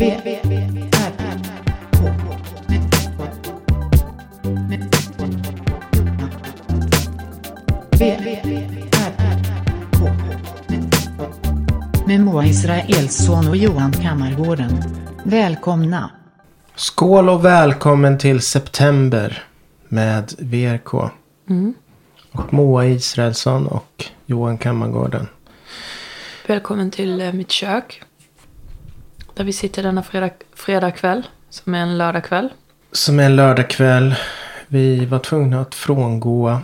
Med Moa Israelsson och Johan Kammargården. Välkomna. Skål och välkommen till September med VRK. Och Moa Israelsson och Johan Kammargården. Välkommen till eh, mitt kök. Där vi sitter denna fredag, fredag kväll. Som är en lördagkväll. Som är en lördagkväll. Vi var tvungna att frångå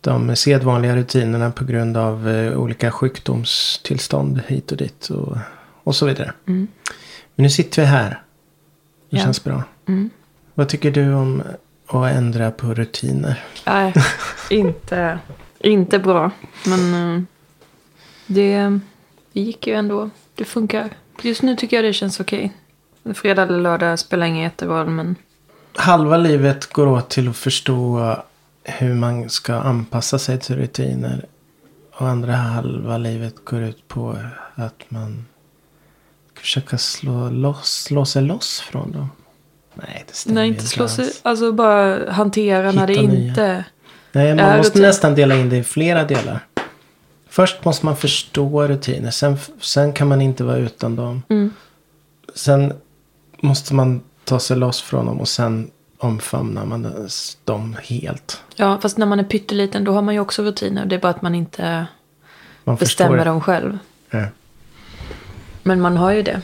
de sedvanliga rutinerna på grund av eh, olika sjukdomstillstånd hit och dit och, och så vidare. Men nu sitter vi här. Det Ja. känns bra. Vad tycker du om att ändra på rutiner? Nej, inte, inte bra. Men eh, det, det gick ju ändå. Det funkar. Just nu tycker jag det känns okej. Fredag eller lördag spelar ingen jätteroll. Men halva livet går åt till att förstå hur man ska anpassa sig till rutiner. Och andra halva livet går ut på att man ska försöka slå, loss, slå sig loss från dem. Nej, det stämmer nej, inte slå sig. alls. Alltså bara hantera när det Hitta nya. inte... Nej, man måste nästan dela in det i flera delar. Först måste man förstå rutiner. Sen, sen kan man inte vara utan dem. Mm. Sen måste man ta sig loss från dem och sen omfamnar man dem helt. Ja, fast när man är pytteliten då har man ju också rutiner. Det är bara att man inte Man bestämmer dem själv. Ja. Men man har ju det.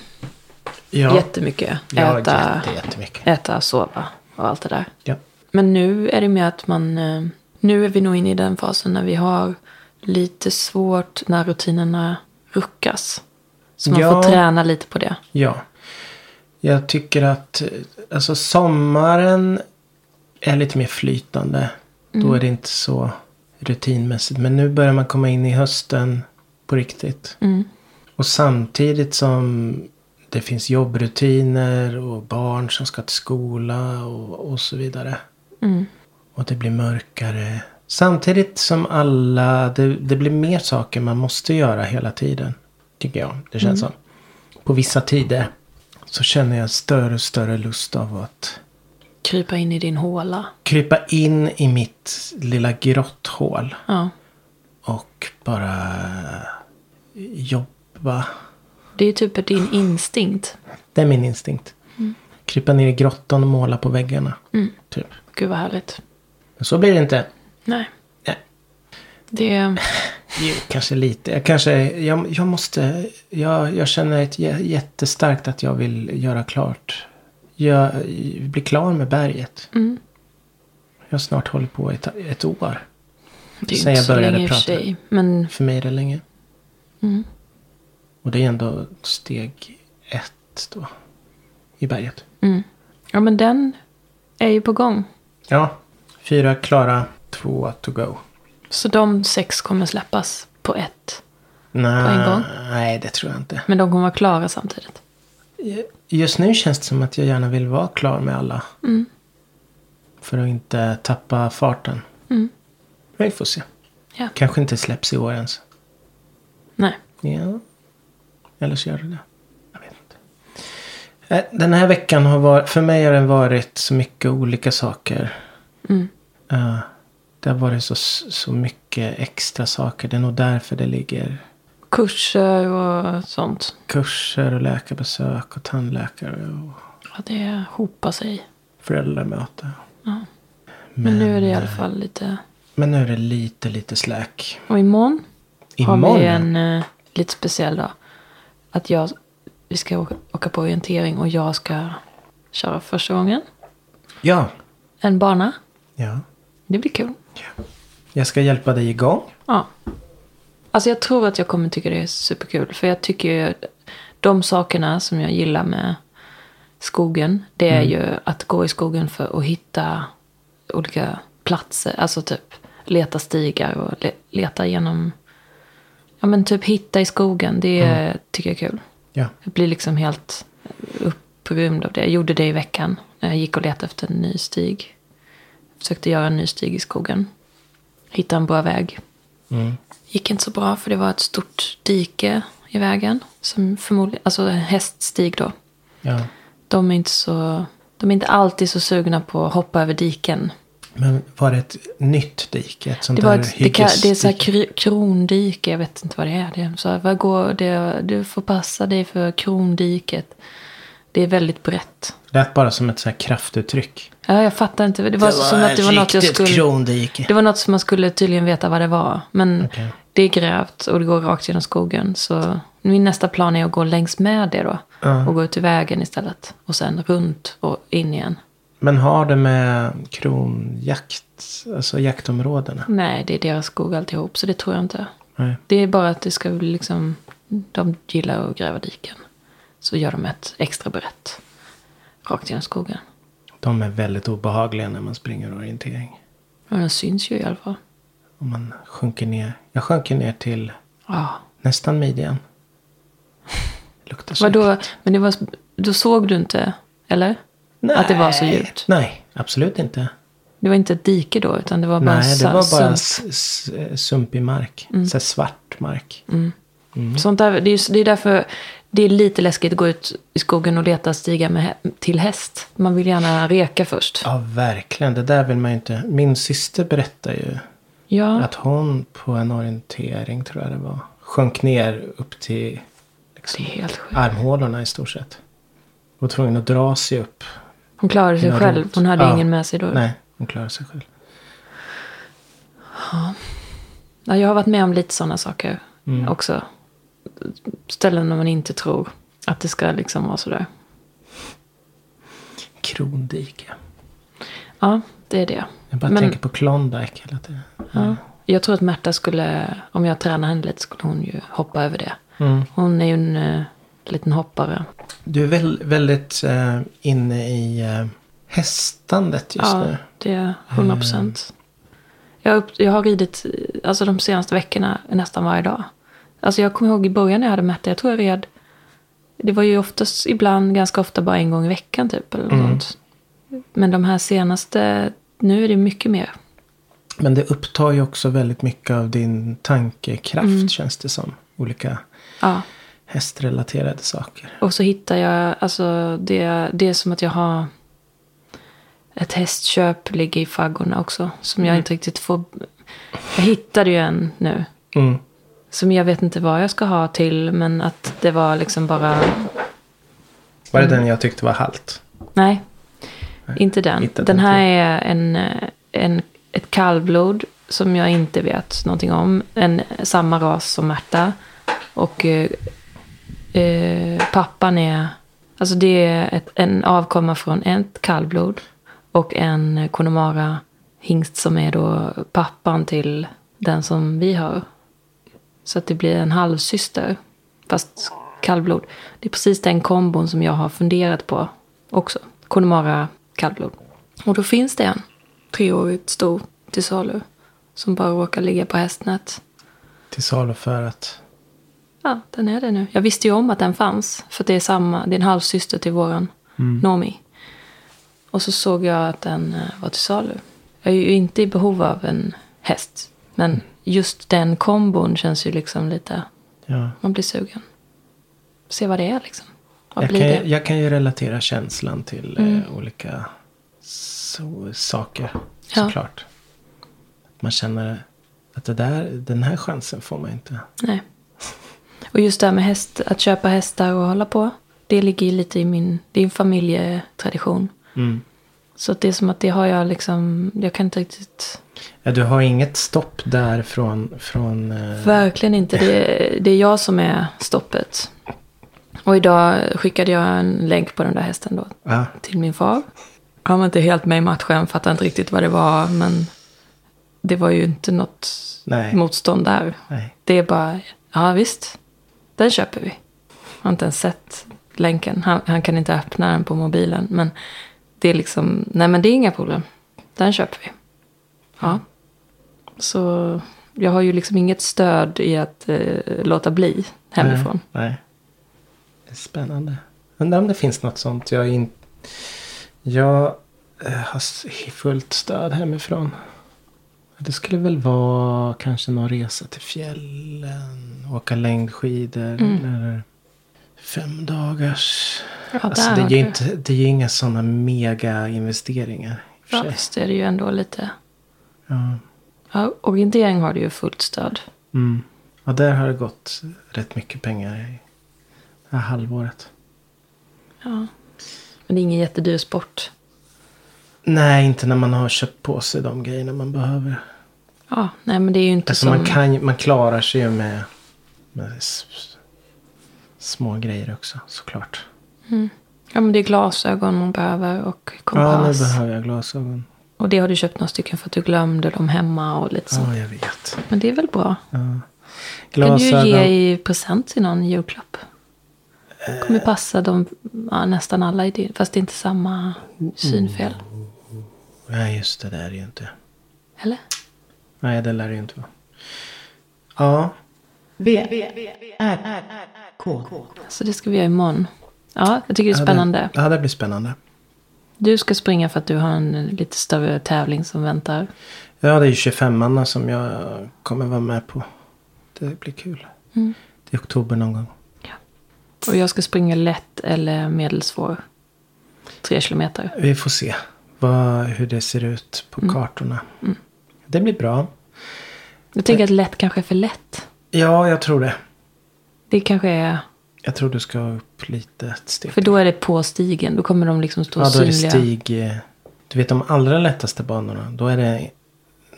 Ja. Jättemycket. Ja, Äta, jätte, jättemycket. äta, sova och allt det där. Ja. Men nu är det mer att man... eh, Nu är vi nog inne i den fasen när vi har lite svårt när rutinerna ruckas. Så man Ja. får träna lite på det. ja. Jag tycker att alltså sommaren är lite mer flytande. Då är det inte så rutinmässigt. Men nu börjar man komma in i hösten på riktigt. Mm. Och samtidigt som det finns jobbrutiner och barn som ska till skola och, och så vidare. Mm. Och det blir mörkare. Samtidigt som alla, det, det blir mer saker man måste göra hela tiden. Tycker jag, det känns som. På vissa tider så känner jag större och större lust av att Krypa in i din håla. krypa in i mitt lilla grotthål. Ja. Och bara jobba. Det är typ din instinkt. Det är min instinkt. Krypa ner i grottan och måla på väggarna. Typ. Gud vad härligt. Men så blir det inte. Nej. Nej. Det... Jo, kanske lite. Jag kanske, jag, jag måste, jag, jag känner ett jä- jättestarkt att jag vill göra klart. Jag bli klar med berget. Mm. Jag har snart hållit på ett, ett år. Det är Sen inte jag så började länge i och för prata. sig. Men För mig är det länge. Mm. Och det är ändå steg ett då. I berget. Mm. Ja, men den är ju på gång. Ja, fyra klara, två to go. Så de sex kommer släppas på ett. Nej, en gång? nej, det tror jag inte. Men de kommer vara klara samtidigt. Just nu känns det som att jag gärna vill vara klar med alla. Mm. För att inte tappa farten. Mm. Men vi får se. Ja. Kanske inte släpps i år ens. Nej. Ja. Eller så gör det det. Jag vet inte. Eh, Den här veckan har varit, för mig har den varit så mycket olika saker. Mm. Eh, det har varit så, så mycket extra saker. Det är nog därför det ligger Kurser och sånt. kurser och läkarbesök och tandläkare och Ja, det hopar sig. föräldramöte. Ja. Men, nu är det i eh, alla fall lite... Men nu är det lite, lite släck. Och imorgon Imorgon? har vi en eh, lite speciell dag. Att jag... Vi ska åka, åka på orientering och jag ska köra första gången. Ja. En bana. ja. Det blir kul. Jag ska hjälpa dig igång. Ja. Alltså jag tror att jag kommer tycka det är superkul. För jag tycker ju de sakerna som jag gillar med skogen. Det är ju att gå i skogen för att hitta olika platser. Alltså typ leta stigar och le- leta genom. Ja men typ hitta i skogen. Det tycker jag är kul. Ja. Jag blir liksom helt upprymd av det. Jag gjorde det i veckan. När jag gick och letade efter en ny stig. Försökte göra en ny stig i skogen. Hitta en bra väg. Mm. Gick inte så bra för det var ett stort dike i vägen. Som förmodligen, alltså en häststig då. Ja. De är inte så... De är inte alltid så sugna på att hoppa över diken. Men var det ett nytt dike? Ett sånt Det, var där ett, det, kan, det är så här krondike, jag vet inte vad det är. Det är så vad går, det, du får passa dig för krondiket. Det är väldigt brett. Lät bara som ett så här kraftuttryck. Ja, jag fattar inte. Det var, som att det var något jag skulle... krondike. Det var något som man skulle tydligen veta vad det var. Men Okej. det är grävt och det går rakt genom skogen. Så min nästa plan är att gå längs med det då. Ja. Och gå ut i vägen istället. Och sen runt och in igen. Men har det med kronjakt, alltså jaktområdena? Nej, det är deras skog alltihop. Så det tror jag inte. Nej. Det är bara att det ska bli liksom... De gillar att gräva diken. Så gör de ett extra brett. Rakt genom skogen. De är väldigt obehagliga när man springer orientering. Men den syns ju i alla fall. Om man sjunker ner. Jag sjönk ju ner till Ja. nästan midjan. Luktar så Vadå? Men det var, då såg du inte? Eller? Att det var så Nej. djupt? Nej, absolut inte. Det var inte ett dike då? Utan det var bara Nej, det var bara sump. sumpig mark. Så här svart mark. Sånt där, det, är, det är därför det är lite läskigt att gå ut i skogen och leta stigar med, till häst. Man vill gärna reka först. Ja, verkligen. Det där vill man ju inte. Min syster berättar ju Ja, att hon på en orientering, tror jag det var, sjönk ner upp till liksom, armhålorna i stort sett. Och tvungen att dra sig upp. Hon klarade sig Ja, själv. roligt. Hon hade Ja. ingen med sig då. Nej, hon klarade sig själv. Ja, jag har varit med om lite sådana saker Mm. också. Ställen där man inte tror att det ska liksom vara sådär. Krondike. Ja, det är det. Jag bara Men- tänker på Klondike hela tiden. Ja. Jag tror att Märta skulle, om jag tränar henne lite, skulle hon ju hoppa över det. Mm. Hon är ju en uh, liten hoppare. Du är väl, väldigt eh, inne i eh, hästandet just ja, nu. det är 100 procent. Jag, jag har ridit alltså, de senaste veckorna nästan varje dag. Alltså jag kommer ihåg i början när jag hade Märta, jag tror jag red. Det var ju oftast, ibland, ganska ofta bara en gång i veckan typ. Eller något Mm. sånt. Men de här senaste, nu är det mycket mer. Men det upptar ju också väldigt mycket av din tankekraft Mm. känns det som. Olika Ja. hästrelaterade saker. Och så hittar jag, alltså det, det är som att jag har ett hästköp ligger i faggorna också. Som jag inte riktigt får, jag hittade ju en nu. Mm. Som jag vet inte vad jag ska ha till, men att det var liksom bara, Var Mm. det den jag tyckte var halt? nej, inte den. hittat Den en här är en, eh, en, ett kallblod som jag inte vet någonting om. En, samma ras som Märta. Och eh, eh, pappan är, alltså det är ett, en avkomma från ett kallblod. Och en Connemara hingst som är då pappan till den som vi har. Så att det blir en halvsyster. Fast kallblod. Det är precis den kombon som jag har funderat på också. Connemara kallblod. Och då finns det en treårigt stor till salu. Som bara råkar ligga på hästnät. Till salu för att... Ja, den är det nu. Jag visste ju om att den fanns. För att det är samma, det är en halvsyster till våran Nomi. Och så såg jag att den eh, var till salu. Jag är ju inte i behov av en häst. Men just den kombon känns ju liksom lite, Ja. man blir sugen. Se vad det är liksom. Vad Jag blir kan, det? Mm. jag kan ju relatera känslan till eh, olika så, saker. Ja. Såklart. Man känner att det där, den här chansen får man inte. Nej. Och just det här med häst, att köpa hästar och hålla på. Det ligger ju lite i min, det är en familjetradition. Mm. Så det är som att det har jag liksom, jag kan inte riktigt, Ja, du har inget stopp där från... från eh, verkligen inte. Det, är- det är jag som är stoppet. Och idag skickade jag en länk på den där hästen då ja, till min far. Han var inte helt med i matchen, fattade inte riktigt vad det var. Men det var ju inte något nej, motstånd där. nej. Det är bara, ja visst, den köper vi. Jag har inte ens sett länken. Han, han kan inte öppna den på mobilen. Men det är liksom, nej men det är inga problem. Den köper vi. Ja. Så jag har ju liksom inget stöd i att eh, låta bli hemifrån. Nej, nej. Det är spännande. Undrar om det finns något sånt. Jag, in... jag eh, har fullt stöd hemifrån. Det skulle väl vara kanske någon resa till fjällen. Åka längdskidor. Mm. Eller fem dagars Ja, Alltså, det, är inte, det är ju inga sådana mega investeringar. Ja, visst är det ju ändå lite... Ja. Ja, orientering har du ju fullt stöd. Mm. ja, där har det gått rätt mycket pengar i det här halvåret. Ja. Men det är ingen jättedyr sport. Nej, inte när man har köpt på sig de grejerna man behöver. Ja, nej men det är ju inte Alltså som... man, kan, man klarar sig ju med, med små grejer också såklart. Ja, men det är glasögon man behöver och Ja, nu kompass. behöver jag glasögon. Och det har du köpt några stycken för att du glömde dem hemma och lite sånt. Ja, jag vet. Men det är väl bra. Ja. Kan Glasögon. du ju ge i present till någon julklapp. kommer passa dem, ja, nästan alla i din. Fast det är inte samma synfel. Nej, just det. Det är det ju inte. Eller? Nej, det lär det ju inte vara. Ja, V, R, K. Så det ska vi göra imorgon. Ja, jag tycker det är Ja, spännande. Ja, det blir spännande. Du ska springa för att du har en lite större tävling som väntar. Ja, det är ju 25 som jag kommer vara med på. Det blir kul. Mm. Det är oktober någon gång. Och jag ska springa lätt eller medelsvår. Tre kilometer. Vi får se vad, hur det ser ut på Mm. kartorna. Det blir bra. Jag tänker att lätt kanske är för lätt. Ja, jag tror det. Det kanske är... Jag tror du ska upp lite ett steg. För då är det på stigen. Då kommer de liksom stå Ja, då är det synliga. stig. eh, Du vet de allra lättaste banorna. Då är det,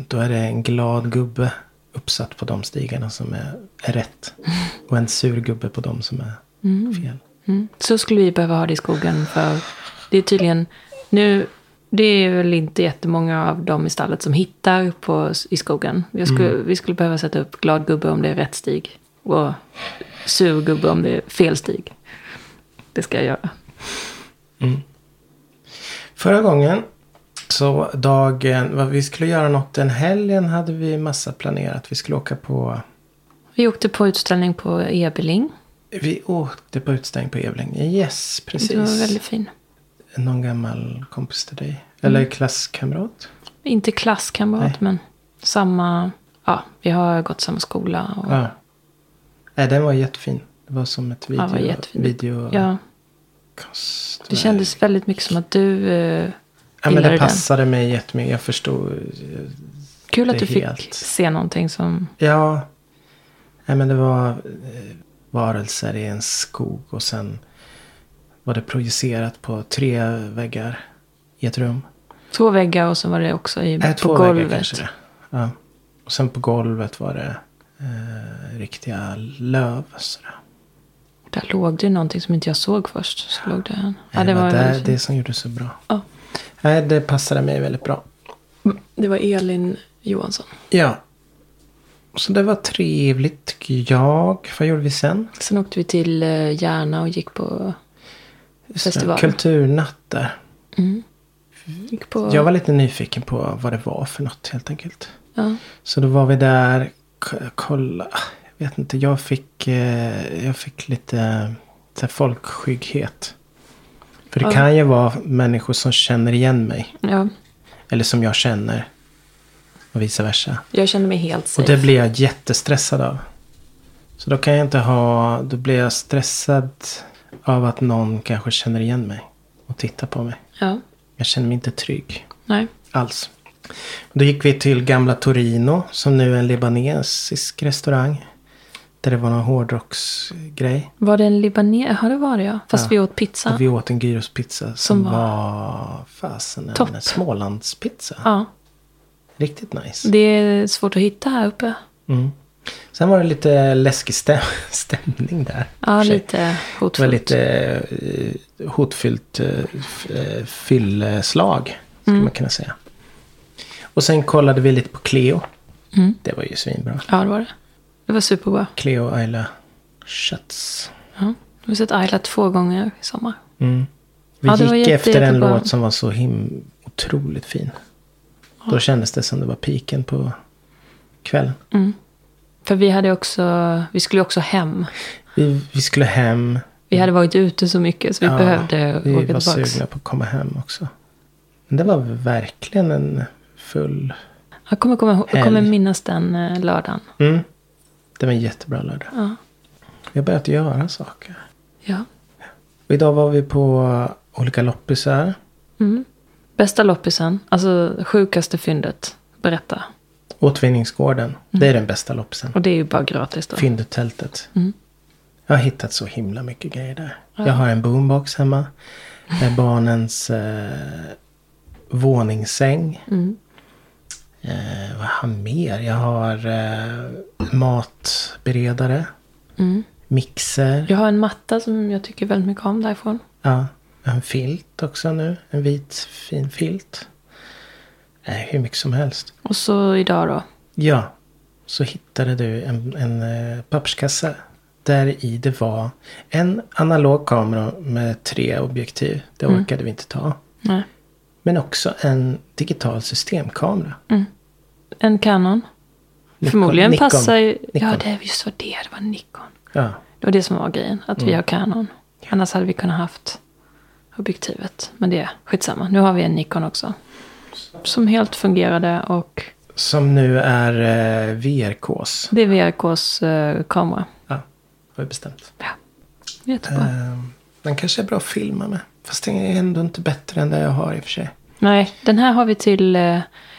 då är det en glad gubbe uppsatt på de stigarna som är, är rätt. Och en sur gubbe på de som är fel. Mm. Så skulle vi behöva ha det i skogen. För det är tydligen... Nu, det är väl inte jättemånga av dem i stallet som hittar på, i skogen. Skulle, Vi skulle behöva sätta upp glad gubbe om det är rätt stig. Och sur gubbe om det är fel stig. Det ska jag göra. Förra gången så dagen, vad vi skulle göra något den helgen hade vi massa planerat. Vi skulle åka på, Vi åkte på utställning på Ebeling. vi åkte på utställning på Evling. Yes, precis. Det var väldigt fin. Någon gammal kompis till dig. Eller klasskamrat. Inte klasskamrat, Nej. men samma... Ja, vi har gått samma skola. Och, Ja. Nej, den var jättefin. Det var som ett video. Ja, det var video ja, det kändes väldigt mycket som att du eh, Ja, men det den. passade mig jättemycket. Jag förstod. eh, Kul att du är fick helt- se någonting som... Ja. Nej, men det var eh, varelser i en skog. Och sen var det projicerat på tre väggar i ett rum. Två väggar och så var det också i, Nej, på två väggar golvet. kanske det. Ja. Och sen på golvet var det eh, riktiga löv. Sådär. Där låg det någonting som inte jag såg först. Så låg det en. Ja, det var det, det som gjorde det så bra. Ja. Nej, det passade mig väldigt bra. det var Elin Johansson. Ja. Så det var trevligt tycker jag. Vad gjorde vi sen? Sen åkte vi till eh, Järna och gick på... Festival. Kulturnatt där. Mm. På... Jag var lite nyfiken på vad det var för något helt enkelt. Ja. Så då var vi där. Kolla. Jag vet inte. Jag fick, eh, jag fick lite folkskygghet. För det Ja. kan ju vara människor som känner igen mig. ja, Eller som jag känner. Och vice versa. jag kände mig helt Och safe. det blir jag jättestressad av. Så då kan jag inte ha, då blir jag stressad av att någon kanske känner igen mig. Och tittar på mig. Ja, Jag känner mig inte trygg nej. alls. Då gick vi till Gamla Torino som nu är en libanesisk restaurang. Där det var någon hårdrocksgrej. Var det en libanes? Ja, det var det ja. Fast Ja. vi åt pizza. Och vi åt en gyrospizza som, Som var, var fasen topp. en Smålandspizza. Ja, Riktigt nice. det är svårt att hitta här uppe. Mm. Sen var det lite läskig stäm stämning där. Ja, lite Det var hotfullt. lite eh, hotfyllt eh, eh, fyllslag. Skulle Mm. man kunna säga. Och sen kollade vi lite på Cleo. Mm. Det var ju svinbra. Ja, det var det. Det var superbra. Cleo och Ayla Schatz. Ja. Jag har sett Ayla två gånger i sommar. Mm. Vi Ja, var gick jätte- efter en jättebra. låt som var så him otroligt fin. Då kändes det som det var piken på kvällen. Mm. För vi hade också, vi skulle också hem. Vi, vi skulle hem. Vi hade varit ute så mycket så vi Ja, behövde Vi åka var tillbaka. sugna på att komma hem också. Men det var verkligen en full... Jag kommer, komma, ihåg- jag kommer minnas den eh, lördagen. Mm. Det var en jättebra lördag. Ja. Vi har börjat göra saker. ja. Och idag var vi på olika loppisar. Bästa loppisen, alltså sjukaste fyndet. Berätta. Återvinningsgården. Det är den bästa loppisen. Och det är ju bara gratis då. Fyndet-tältet. Jag har hittat så himla mycket grejer där. Jag har en boombox hemma. Med barnens eh, våningssäng. Eh, vad har jag mer? Jag har eh, matberedare. Mixer. Jag har en matta som jag tycker väldigt mycket om därifrån. Ja, en filt också nu. En vit fin filt. Nej, hur mycket som helst. Och så idag då. Ja, så hittade du en, en eh, papperskasse. Där i det var en analog kamera med tre objektiv. Det orkade vi inte ta. Nej. Men också en digital systemkamera. En Canon. Nikon- Förmodligen Nikon. passar ju... Ja, Nikon. det just var det. Det var Nikon. Ja, Det var det som var grejen. Att vi har Canon. Annars hade vi kunnat haft objektivet. Men det är skitsamma. Nu har vi en Nikon också. Som helt fungerade och som nu är eh, VRKs. det är VRKs eh, kamera. Ja, har vi bestämt. Ja, jättebra. Eh, den kanske är bra att filma med. Fast den är ändå inte bättre än det jag har i och för sig. Nej, den här har vi till... Eh,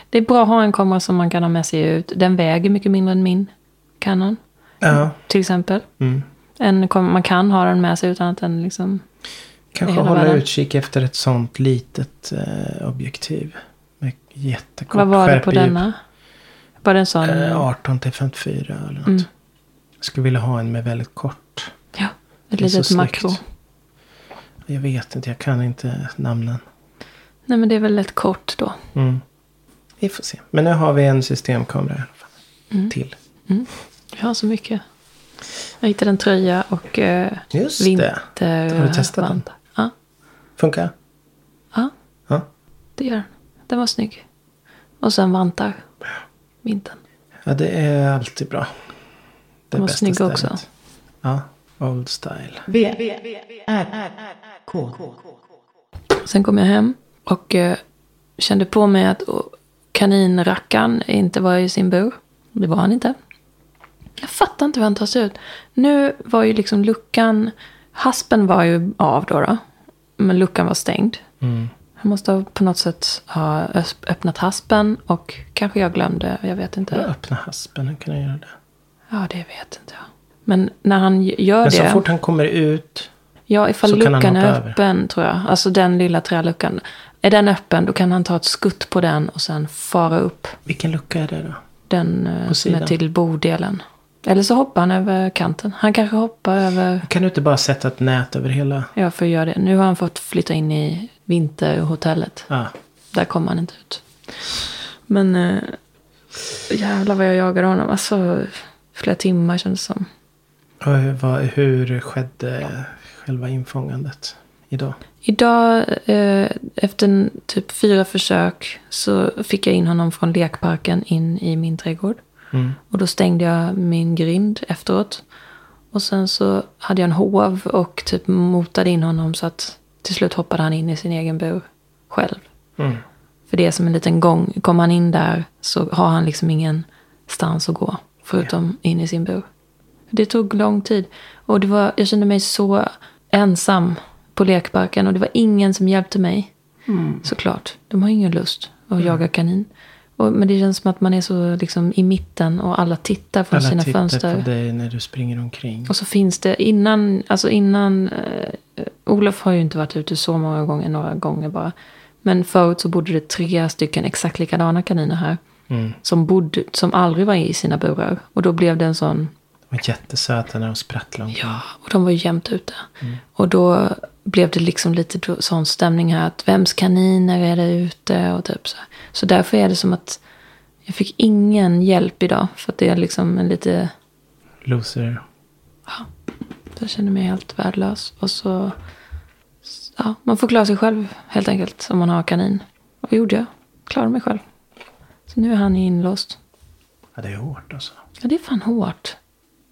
det är bra att ha en kamera som man kan ha med sig ut. Den väger mycket mindre än min Canon. Ja, Till exempel. mm. En, man kan ha den med sig utan att den liksom... Kanske hålla världen. utkik efter ett sånt litet eh, objektiv. Med jättekort Vad var det på denna? Var det en sån? Eh, 18 till 54 eller något. Mm. Jag skulle vilja ha en med väldigt kort. Ja, ett litet makro. Jag vet inte, jag kan inte namnen. Nej, men det är väl ett kort då. Mm. Vi får se. Men nu har vi en systemkamera i alla fall. Mm. Till. Jag har så mycket. Jag hittade en tröja och eh, Just det. vinter... Har du testat den? vantar. Ja, Funkar? ja, Ja. det gör den. Den var snygg. Och sen vantar. Vintern. Ja, det är alltid bra. Det De var bästa snygga stället. också. Ja, old style. V, R, K. Sen kom jag hem och eh, kände på mig att oh, kaninrackaren inte var i sin bur. Det var han inte. Jag fattar inte hur han tar sig ut. Nu var ju liksom luckan, haspen var ju av då, då men luckan var stängd. Mm. Han måste ha på något sätt ha öppnat haspen och kanske jag glömde, jag vet inte. öppna haspen, hur kan jag göra det? Ja, det vet inte jag. Men när han gör Men så det. fort han kommer ut. Ja, ifall luckan är över. öppen tror jag. Alltså den lilla träluckan. Är den öppen då kan han ta ett skutt på den och sen fara upp Vilken lucka är det då? den eh, På som är till bordelen. Eller så hoppar han över kanten. Han kanske hoppar över, Kan du inte bara sätta ett nät över hela? ja för att göra det. Nu har han fått flytta in i vinterhotellet. Ja. Där kommer han inte ut. Men eh, jävlar vad jag jagade honom. Alltså flera timmar kändes det som. Och hur, vad, hur skedde själva infångandet idag? Idag, eh, efter typ fyra försök, så fick jag in honom från lekparken in i min trädgård. Mm. Och då stängde jag min grind efteråt. Och sen så hade jag en hov och typ motade in honom så att till slut hoppade han in i sin egen bur själv. Mm. För det är som en liten gång. Kommer han in där så har han liksom ingen stans att gå. Förutom in i sin bur. Det tog lång tid. Och det var, jag kände mig så ensam på lekparken. Och det var ingen som hjälpte mig. Såklart. De har ingen lust att jaga kanin. Och, men det känns som att man är så liksom i mitten och alla tittar från Alla sina tittar fönster. på dig när du springer omkring. Och så finns det innan, alltså innan, eh, Olof har ju inte varit ute så många gånger, några gånger bara. Men förut så bodde det tre stycken exakt likadana kaniner här. Mm. Som, bodde, som aldrig var i sina burar. Och då blev det en sån, De var jättesöta när de sprattlade omkring. ja, och de var ju jämt ute. Och då blev det liksom lite sån stämning här att vems kaniner är det ute och typ så. Så därför är det som att jag fick ingen hjälp idag. För att det är liksom en lite Loser. Jag känner mig helt värdelös. Och så... Ja, man får klara sig själv helt enkelt om man har kanin. Och det gjorde jag. Klarade mig själv. Så nu är han inlåst. Ja, det är hårt alltså. Ja, det är fan hårt.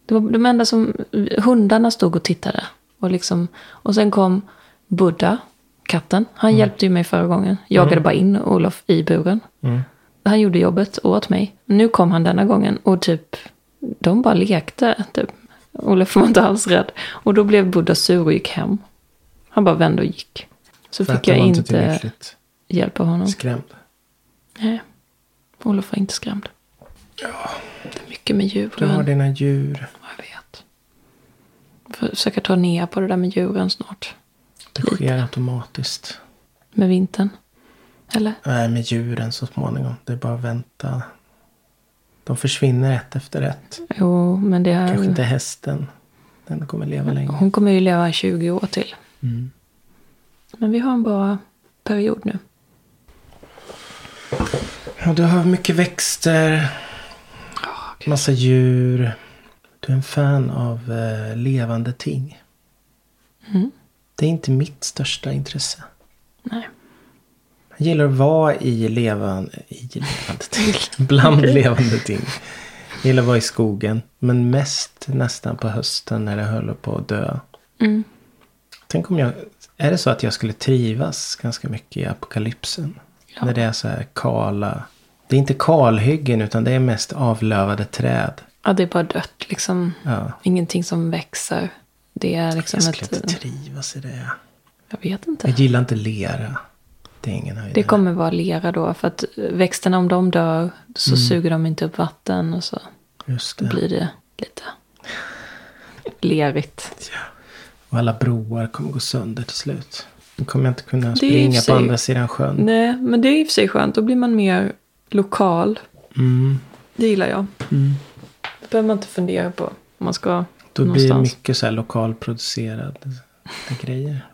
Det var de enda som... Hundarna stod och tittade. Och, liksom, och sen kom Buddha, katten. Han hjälpte ju mig förra gången. Jagade bara in Olof i buren. Mm. Han gjorde jobbet åt mig. Nu kom han denna gången och typ, de bara lekte. Typ. Olof var inte alls rädd. Och då blev Buddha sur och gick hem. Han bara vände och gick. Så För fick jag inte tillräckligt hjälp av honom. skrämd. Nej. Olof var inte skrämd. Ja. Det är mycket med Du djuren. har dina djur. Jag vet. Försöka ta ner på det där med djuren snart. Det sker automatiskt. Med vintern. Eller? Nej, med djuren så småningom. Det är bara att vänta. De försvinner ett efter ett. Jo, men det Kanske är... inte hästen. Den kommer leva länge. Hon kommer ju leva 20 år till. Mm. Men vi har en bra period nu. Ja, du har mycket växter. Massa djur. Du är en fan av eh, levande ting. Mm. Det är inte mitt största intresse. Nej. Jag gillar att vara i levande, i levande ting. Bland levande ting. Jag gillar att vara i skogen. Men mest nästan på hösten när det håller på att dö. Mm. Tänk om jag... Är det så att jag skulle trivas ganska mycket i apokalypsen? Ja. När det är så här kala... Det är inte kalhyggen utan det är mest avlövade träd. Ja, det är bara dött liksom. Ja. Ingenting som växer. Det är liksom Jag skulle ett... inte trivas i det. Jag vet inte. Jag gillar inte lera. Det är ingen höjdare. Det kommer vara lera då. För att växterna om de dör så Mm. suger de inte upp vatten. Och så Just det. blir det lite lerigt. Och alla broar kommer gå sönder till slut. Då kommer jag inte kunna springa på andra sidan sjön. Nej, men det är i och för sig skönt. Då blir man mer lokal. Mm. Det gillar jag. Mm. Det behöver man inte fundera på. Om man ska Då blir det mycket så här lokalproducerade grejer.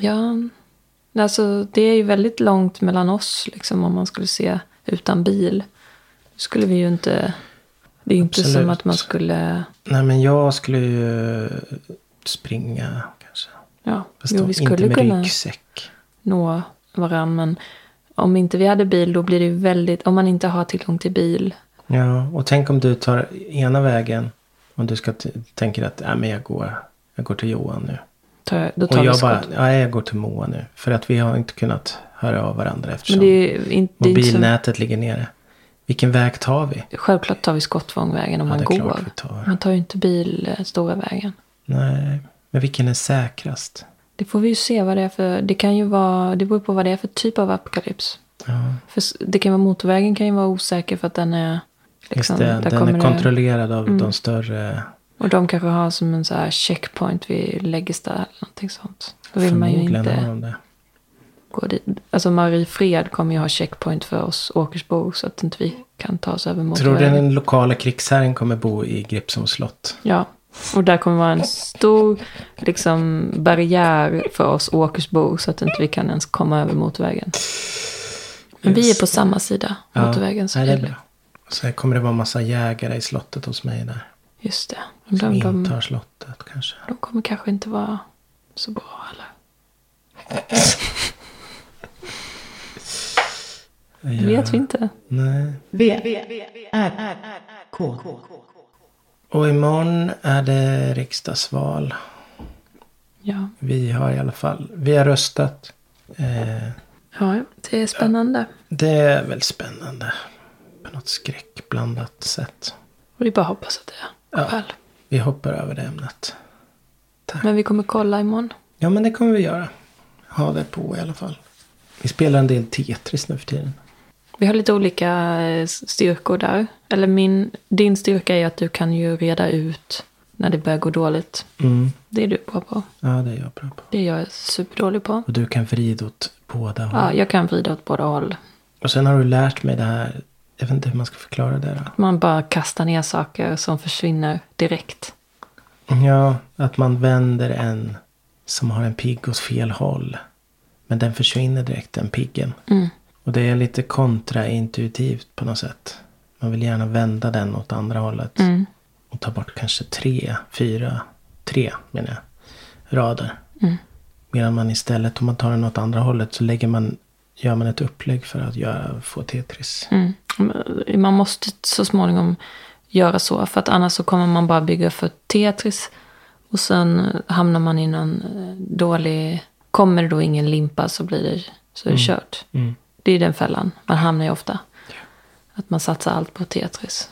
Ja, alltså det är ju väldigt långt mellan oss. Liksom, om man skulle se utan bil. Då skulle vi ju inte... Det är ju inte som att man skulle... Nej men jag skulle ju springa kanske. Ja, Fast jo, vi inte skulle med kunna ryggsäck. nå varandra. Men om inte vi hade bil då blir det ju väldigt... Om man inte har tillgång till bil. Ja, och tänk om du tar ena vägen. Och du ska tänker att äh, men jag, går, jag går till Johan nu. Tar, då tar Och jag bara, ja, jag går till Moa nu. För att vi har inte kunnat höra av varandra eftersom är inte så, mobilnätet ligger nere. Vilken väg tar vi? självklart tar vi Skottfångvägen om Ja, man går. tar. Man tar ju inte bil eh, stora vägen. Nej, men vilken är säkrast? Det får vi ju se vad det är för... Det kan ju vara... Det beror på vad det är för typ av apokalyps. Ja, För det kan vara motorvägen kan ju vara osäker för att den är... Liksom, det. Den är det- Mm. kontrollerad av de större. Och de kanske har som en så här checkpoint vid Läggesta eller någonting sånt. Då vill man ju inte de det. gå dit. Alltså Mariefred kommer ju ha checkpoint för oss Åkersbor så att inte vi kan ta oss över Tror du motorvägen. den lokala krigsherren kommer bo i Gripsholms slott? Ja, och där kommer vara en stor liksom, barriär för oss Åkersbor så att inte vi kan ens komma över motorvägen. Men vi är på samma sida motorvägen. Så nej, det är det- bra. Så här kommer det vara massa jägare i slottet hos mig där. Just det. Som De, de, intar slottet kanske. de kommer kanske inte vara så bra eller? Det Ja. vet vi inte. Nej. V, R, K. Och imorgon är det riksdagsval. Ja. Vi har i alla fall, vi har röstat. Eh, ja, det är spännande. det är väl spännande. Något skräckblandat sätt. Är bara hoppas att det går Ja. Vi hoppar över det ämnet. Men vi kommer kolla imorgon. Ja men det kommer vi göra. Ha det på i alla fall. Vi spelar en del Tetris nu för tiden. Vi har lite olika eh, styrkor där. Eller min, din styrka är att du kan ju reda ut när det börjar gå dåligt. Mm. Det är du bra på. Ja det är jag bra på. Det är jag superdålig på. Och du kan vrida åt båda håll. Ja, jag kan vrida åt båda håll. Och sen har du lärt mig det här. Jag vet inte hur man ska förklara det då. Man bara kastar ner saker som försvinner direkt. Ja, att man vänder en som har en pigg åt fel håll. Men den försvinner direkt, den piggen. Mm. Och det är lite kontraintuitivt på något sätt. Man vill gärna vända den åt andra hållet. Mm. Och ta bort kanske tre, fyra, tre menar jag, rader. Mm. Medan man istället, om man tar den åt andra hållet så lägger man, gör man ett upplägg för att göra, få Tetris. Mm. Man måste så småningom göra så. För att annars så kommer man bara bygga för Tetris. Och sen hamnar man i någon eh, dålig... Kommer det då ingen limpa så blir det, så är det kört. Mm. Det är den fällan. Man hamnar ju ofta. Att man satsar allt på Tetris.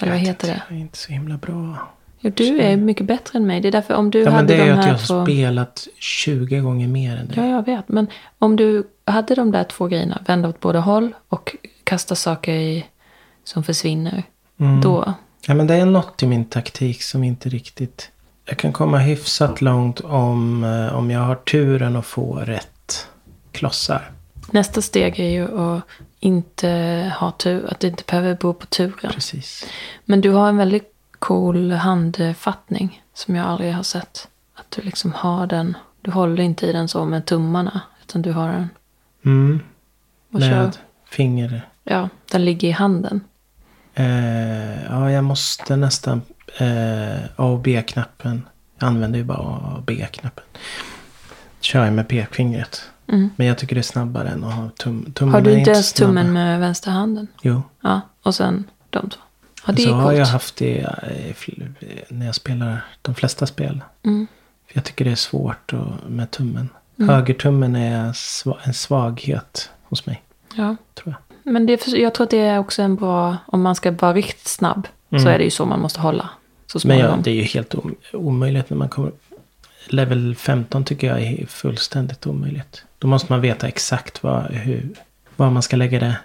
Eller vad heter det? Det är inte så himla bra. Jo, du är mycket bättre än mig. Det är därför om du Ja, men hade det är de ju att här jag har två... spelat 20 gånger mer än dig. Ja, jag vet. Men om du hade de där två grejerna, vända åt båda håll och kasta saker i, som försvinner. Mm. Då, Ja, men det är något i min taktik som inte riktigt... Jag kan komma hyfsat långt om, eh, om jag har turen att få rätt klossar. nästa steg är ju att inte ha tur, att det inte behöver bero på turen. Precis. Men du har en väldigt cool handfattning som jag aldrig har sett. Att du liksom har den, du håller inte i den så med tummarna. Utan du har den Mm. och kör. Med finger. Ja, den ligger i handen. Eh, ja, jag måste nästan eh, A och B-knappen. Jag använder ju bara A och B-knappen. Kör jag med pekfingret. Mm. Men jag tycker det är snabbare än att ha tum, tummen. Har du inte ens tummen med vänster handen? Jo. Ja, och sen de två. Ja, det så har jag haft det eh, när jag spelar de flesta spel. Mm. För jag tycker det är svårt att, med tummen. Mm. Högertummen är en svaghet hos mig. Ja. Tror jag. Men det, jag tror att det är också en bra, om man ska vara riktigt snabb. Så Mm. är det ju så man måste hålla. Så Men ja, det är ju helt om, omöjligt när man kommer. Level 15 tycker jag är fullständigt omöjligt. Då måste man veta exakt vad, hur, var man ska lägga det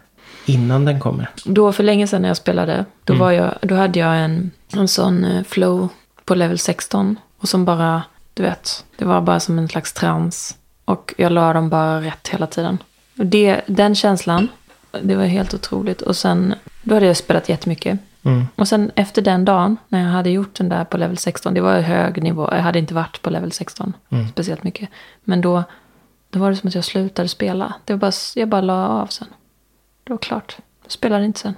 innan den kommer. Då för länge sedan när jag spelade, då, Mm. var jag, då hade jag en, en sån eh, flow på level 16. Och som bara, du vet, det var bara som en slags trans. Och jag la dem bara rätt hela tiden. Och det, den känslan, det var helt otroligt. Och sen, då hade jag spelat jättemycket. Mm. Och sen efter den dagen, när jag hade gjort den där på level 16, det var hög nivå, jag hade inte varit på level 16 Mm. speciellt mycket. Men då, då var det som att jag slutade spela. Det var bara, jag bara la av sen. Det var klart. Jag spelade inte sen.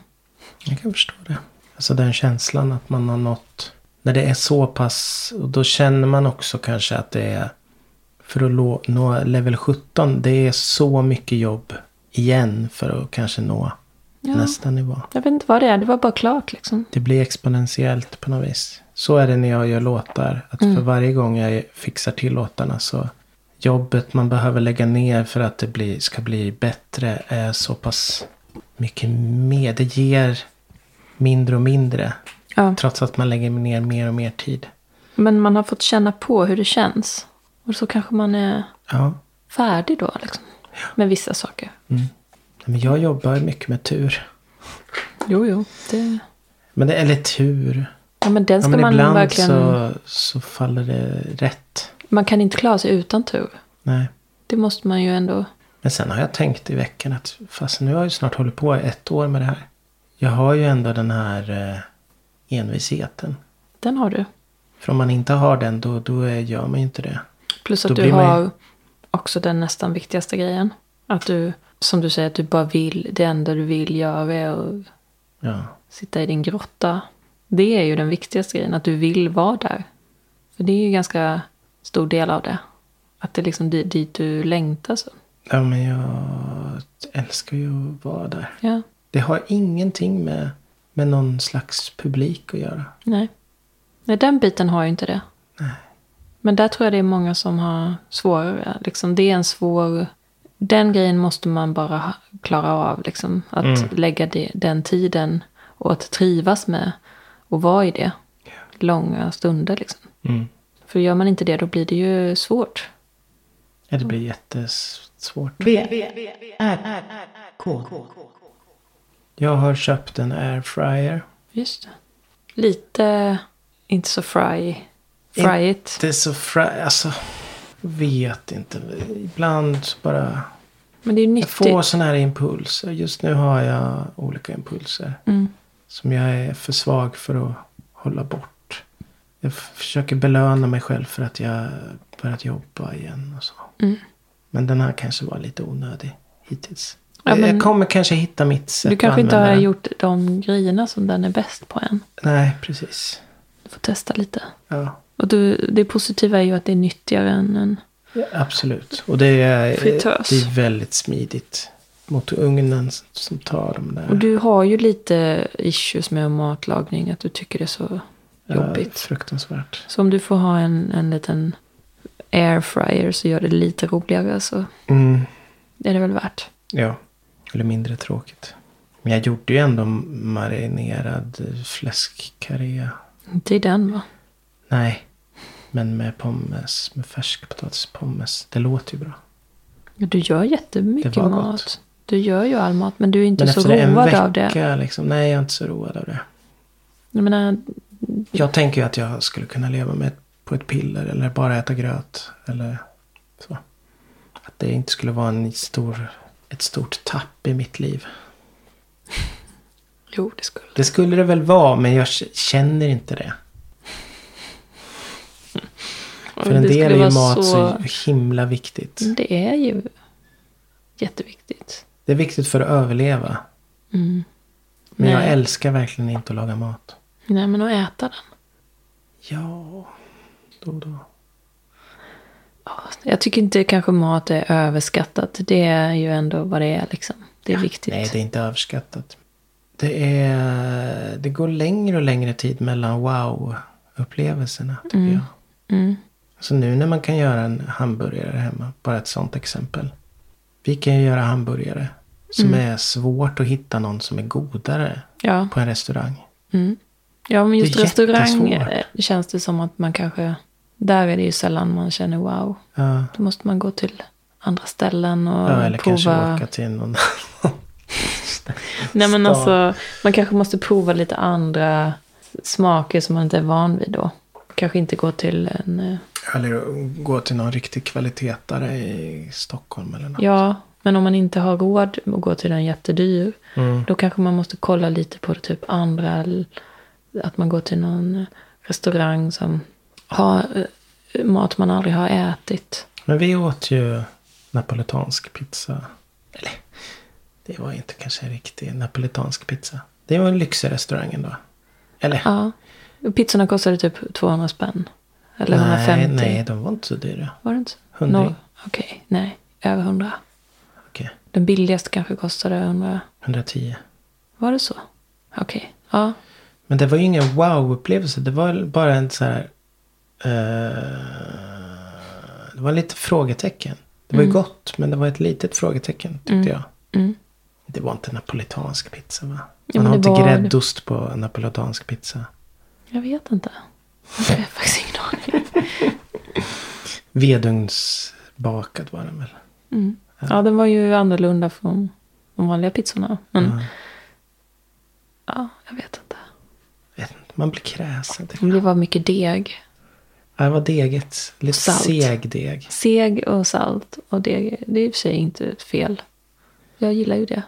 Jag kan förstå det. Alltså den känslan att man har nått. När det är så pass. Och då känner man också kanske att det är. För att nå, level 17. Det är så mycket jobb igen. För att kanske nå Ja. nästa nivå. Jag vet inte vad det är, det var bara klart liksom. Det blir exponentiellt på något vis. Så är det när jag gör låtar. Att Mm. för varje gång jag fixar till låtarna så. Jobbet man behöver lägga ner för att det blir, ska bli bättre är så pass mycket mer. Det ger mindre och mindre. Ja. Trots att man lägger ner mer och mer tid. Men man har fått känna på hur det känns. Och så kanske man är Ja. färdig då liksom. Med vissa saker. Men jag jobbar mycket med tur. Jo, jo. Det... Men det, eller tur. Ja, men den Ja, ska men man ibland verkligen... så, så faller det rätt. Man kan inte klara sig utan tur. Nej. Det måste man ju ändå... Men sen har jag tänkt i veckan att fast nu har jag ju snart hållit på ett år med det här. Jag har ju ändå den här eh, envisheten. Den har du. För om man inte har den då, då gör man ju inte det. Plus Då att du blir man har också den nästan viktigaste grejen. Att du, som du säger, att du bara vill. Det enda du vill göra är att Ja. sitta i din grotta. Det är ju den viktigaste grejen, att du vill vara där. För det är ju ganska stor del av det. Att det är liksom dit, dit du längtar så. ja men jag älskar ju att vara där. Ja, Det har ingenting med, med någon slags publik att göra. nej. Nej, den biten har ju inte det. Nej. Men där tror jag det är många som har svårare. Liksom, det är en svår... Den grejen måste man bara klara av. Liksom, att Mm. lägga det, den tiden och att trivas med och vara i det. Långa stunder liksom. Mm. För gör man inte det då blir det ju svårt. Ja, det blir jättesvårt. V, R, K. Jag har köpt en airfryer. Just det. Lite, inte så fry. Fryigt. Det är så fri... Alltså, vet inte. Ibland bara... Men det är ju Jag nyttigt. får sådana här impulser. Just nu har jag olika impulser. Mm. Som jag är för svag för att hålla bort. Jag försöker belöna mig själv för att jag börjat jobba igen och så. Mm. Men den här kanske var lite onödig hittills. Ja, Jag kommer kanske hitta mitt sätt Du kanske inte har den. gjort de grejerna som den är bäst på än. Nej, precis. Du får testa lite. Ja, Och du, det positiva är ju att det är nyttigare än en... ja, absolut. Och det är, Fritös. det är väldigt smidigt. Mot ugnen som tar de där. Och du har ju lite issues med matlagning. Att du tycker det är så Ja, jobbigt. fruktansvärt. Så om du får ha en, en liten airfryer så gör det lite roligare så Mm, är det väl värt. ja, eller mindre tråkigt. Men jag gjorde ju ändå marinerad fläskkarré. Inte i den va? Nej. Men med pommes, med färskpotatispommes. Det låter ju bra. Du gör jättemycket Det var mat. gott. Du gör ju all mat, men du är inte Men så road vecka av det. liksom. Nej, jag är inte så road av det. Jag menar, Jag tänker ju att jag skulle kunna leva med på ett piller. Eller bara äta gröt. Eller så. Att det inte skulle vara en stor, ett stort tapp i mitt liv. jo det skulle Det skulle det väl vara, men jag känner inte det. För en del är ju mat så... himla viktigt. Det är ju jätteviktigt. Det är viktigt för att överleva. Mm. Men jag Nej. älskar verkligen inte att laga mat. Nej, men att äta den. Ja, då och då. Jag tycker inte kanske mat är överskattat. Det är ju ändå vad det är liksom. Det är viktigt. Nej, det är inte överskattat. Det, är, det går längre och längre tid mellan wow-upplevelserna, tycker Mm. jag. Mm. Så nu när man kan göra en hamburgare hemma, bara ett sånt exempel. Vi kan ju göra hamburgare som Mm. är svårt att hitta någon som är godare Ja. på en restaurang. Mm. Ja, men just restaurang jättesvårt. eh, känns det som att man kanske... Där är det ju sällan man känner wow. Ja, Då måste man gå till andra ställen och ja, eller kanske prova. åka till någon Nej men alltså, man kanske måste prova lite andra smaker som man inte är van vid då. Kanske inte gå till en... eh, Eller gå till någon riktig kvalitetare i Stockholm eller något. Ja, men om man inte har råd att gå till en jättedyr. Mm. Då kanske man måste kolla lite på typ andra. Att man går till någon eh, restaurang som har eh, mat man aldrig har ätit. Men vi åt ju napoletansk pizza. Eller, det var inte kanske en riktig napoletansk pizza. Det var en lyxig restaurang ändå. Eller? Ja. Pizzorna kostade typ 200 spänn. Eller nej, 150. nej, de var inte så dyra. Var det inte? Hundring. No, Okej, nej. Över 100. Okej, Den billigaste kanske kostade 100. 110. Var det så? Okej. Ja. Men det var ju ingen wow-upplevelse. Det var bara en så här... eh, det var lite frågetecken. Det var ju Mm. gott, men det var ett litet frågetecken tyckte Mm. jag. Mm. Det var inte napoletansk pizza va? Ja, Man men har inte var- gräddost på napoletansk pizza. Jag vet inte. Jag har faktiskt ingen aning. Vedugnsbakad var den väl? Mm. Ja, den var ju annorlunda från de vanliga pizzorna. Men Ja, ja, jag vet inte. vet inte, man blir kräsen. Det jag. var mycket deg. Ja, det var deget. Lite Salt. seg deg. Seg och salt och deg. Det är i och för sig inte fel. Jag gillar ju det.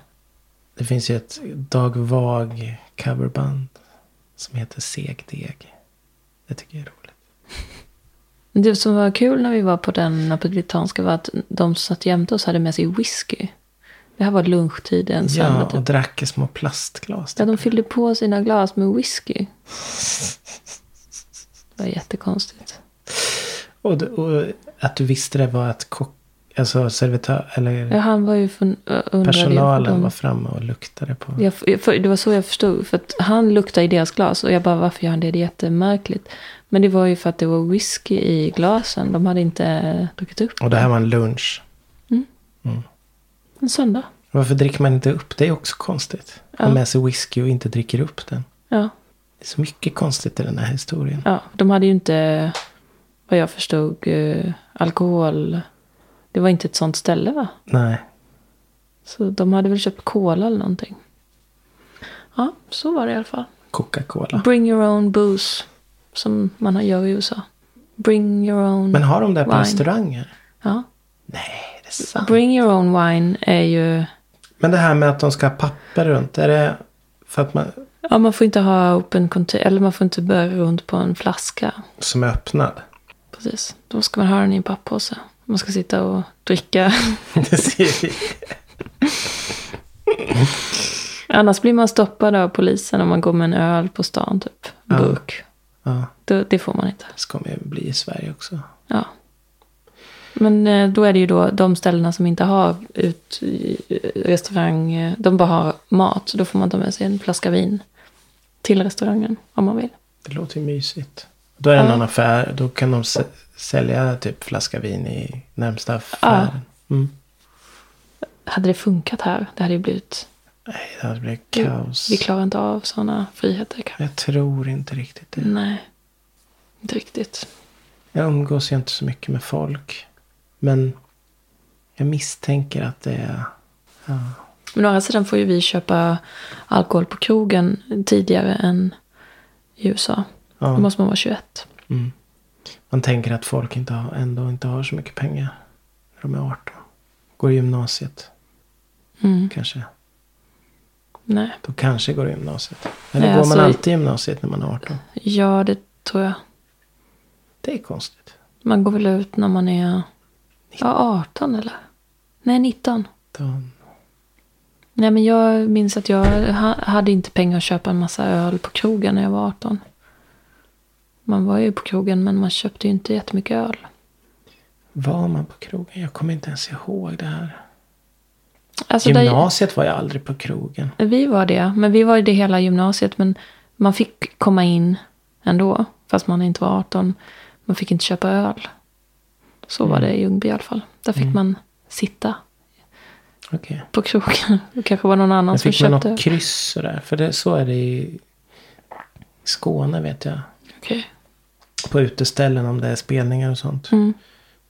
Det finns ju ett Dag Vag coverband som heter Seg deg. Det tycker jag är roligt. Det som var kul när vi var på den napolitanska var att de som satt jämte oss hade med sig whisky. Det här var lunchtid en Ja, söndag. och Typ. drack i små plastglas. Ja, typ. de fyllde på sina glas med whisky. Det var jättekonstigt. och, det- och att du visste det var att kock, alltså servitör, eller Ja, han var ju från, personalen var framme och luktade på. Jag, för, det var så jag förstod. För att han luktade i deras glas. Och jag bara, varför gör han det? Det är jättemärkligt. Men det var ju för att det var whisky i glasen. De hade inte eh, druckit upp. Och det här var en lunch. En söndag. Varför dricker man inte upp? Det är också konstigt. Ja. Ha med sig whisky och inte dricker upp den. Ja. Det är så mycket konstigt i den här historien. ja. De hade ju inte, vad jag förstod, eh, alkohol. Det var inte ett sånt ställe va? Nej. Så de hade väl köpt cola eller någonting. Ja, så var det i alla fall. Coca-Cola. Bring your own booze. Som man gör i USA. Bring your own Men har de det på wine. restauranger? Ja. Nej, det är sant. Bring your own wine är ju... Men det här med att de ska ha papper runt. Är det för att man, Ja, man får inte ha open container. Eller man får inte bära runt på en flaska. som är öppnad? Precis. Då ska man ha den i en pappåse. Man ska sitta och dricka. det. Annars blir man stoppad av polisen om man går med en öl på stan typ. Ja. Burk. Ja, Det, det får man inte. det ska man ju bli i Sverige också. Ja. Men eh, då är det ju då de ställena som inte har ut, eh, restaurang. eh, De bara har mat. Så då får man ta med sig en flaska vin. Till restaurangen om man vill. Det låter ju mysigt. Då är det Ja. någon affär. Då kan de sälja typ flaska vin i närmsta affären. Mm. Hade det funkat här? Det hade ju blivit... Nej, det hade blivit kaos. Vi klarar inte av sådana friheter kanske. Jag tror inte riktigt det. Nej. Inte riktigt. Jag umgås ju inte så mycket med folk. Men jag misstänker att det är... Ja, Men å andra sidan får ju vi köpa alkohol på krogen tidigare än i USA. Då ja, måste man vara 21. mm. Man tänker att folk inte har, ändå inte har så mycket pengar när de är 18. Går i gymnasiet Mm. kanske. Nej. Då kanske går i gymnasiet. Eller Nej, går man alltså- alltid i gymnasiet när man är 18? Ja, det tror jag. Det är konstigt. Man går väl ut när man är ja, 18 eller? Nej, 19. Då, Nej, men jag minns att jag ha- hade inte pengar att köpa en massa öl på krogen när jag var 18. Man var ju på krogen men man köpte ju inte jättemycket öl. var man på krogen? Jag kommer inte ens ihåg det här. Alltså där, Gymnasiet var jag aldrig på krogen. vi var det, men vi var ju det hela gymnasiet. Men man fick komma in ändå, fast man inte var 18. Man fick inte köpa öl. Så var Mm. det i Ljungby i alla fall. Där fick man sitta Okej. på krogen. Det kanske var någon annan som fick man köpte. något kryss sådär? För det, så är det i, Skåne vet jag. Okej. På uteställen om det är spelningar och sånt. Mm.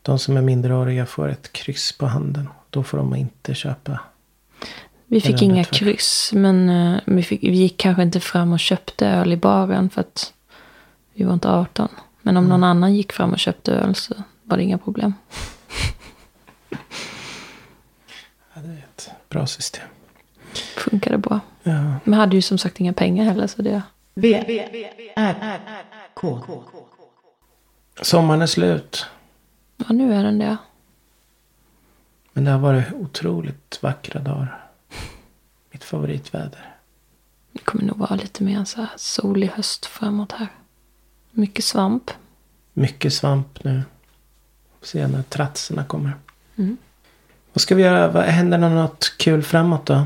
De som är minderåriga får ett kryss på handen. Då får de inte köpa. Vi fick inga tvärtom. kryss, men eh, vi, fick, vi gick kanske inte fram och köpte öl i baren för att vi var inte 18. Men om Mm. någon annan gick fram och köpte öl så var det inga problem. Ja, det är ett bra system. Funkade bra. Ja. Men hade ju som sagt inga pengar heller så det... V, R, K. Sommaren är slut. Ja, nu är den det. Men det har varit otroligt vackra dagar. Mitt favoritväder. Det kommer nog vara lite mer så här solig höst framåt här. Mycket svamp. Mycket svamp nu. Får se när tratserna kommer. Mm. Vad ska vi göra? Vad, händer det något kul framåt då?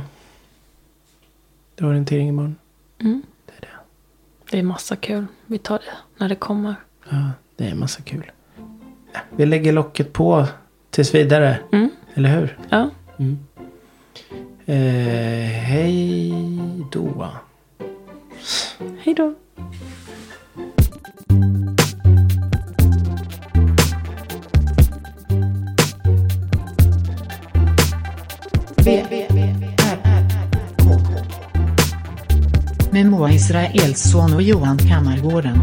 Det är orientering imorgon. Mm. Det är det. Det är massa kul. Vi tar det när det kommer. Ja, det är en massa kul. Vi lägger locket på tills vidare. Mm. Eller hur? Ja. Eh, hej då. Hej då. V, R, K. Med Moa Israelsson och Johan Kammargården.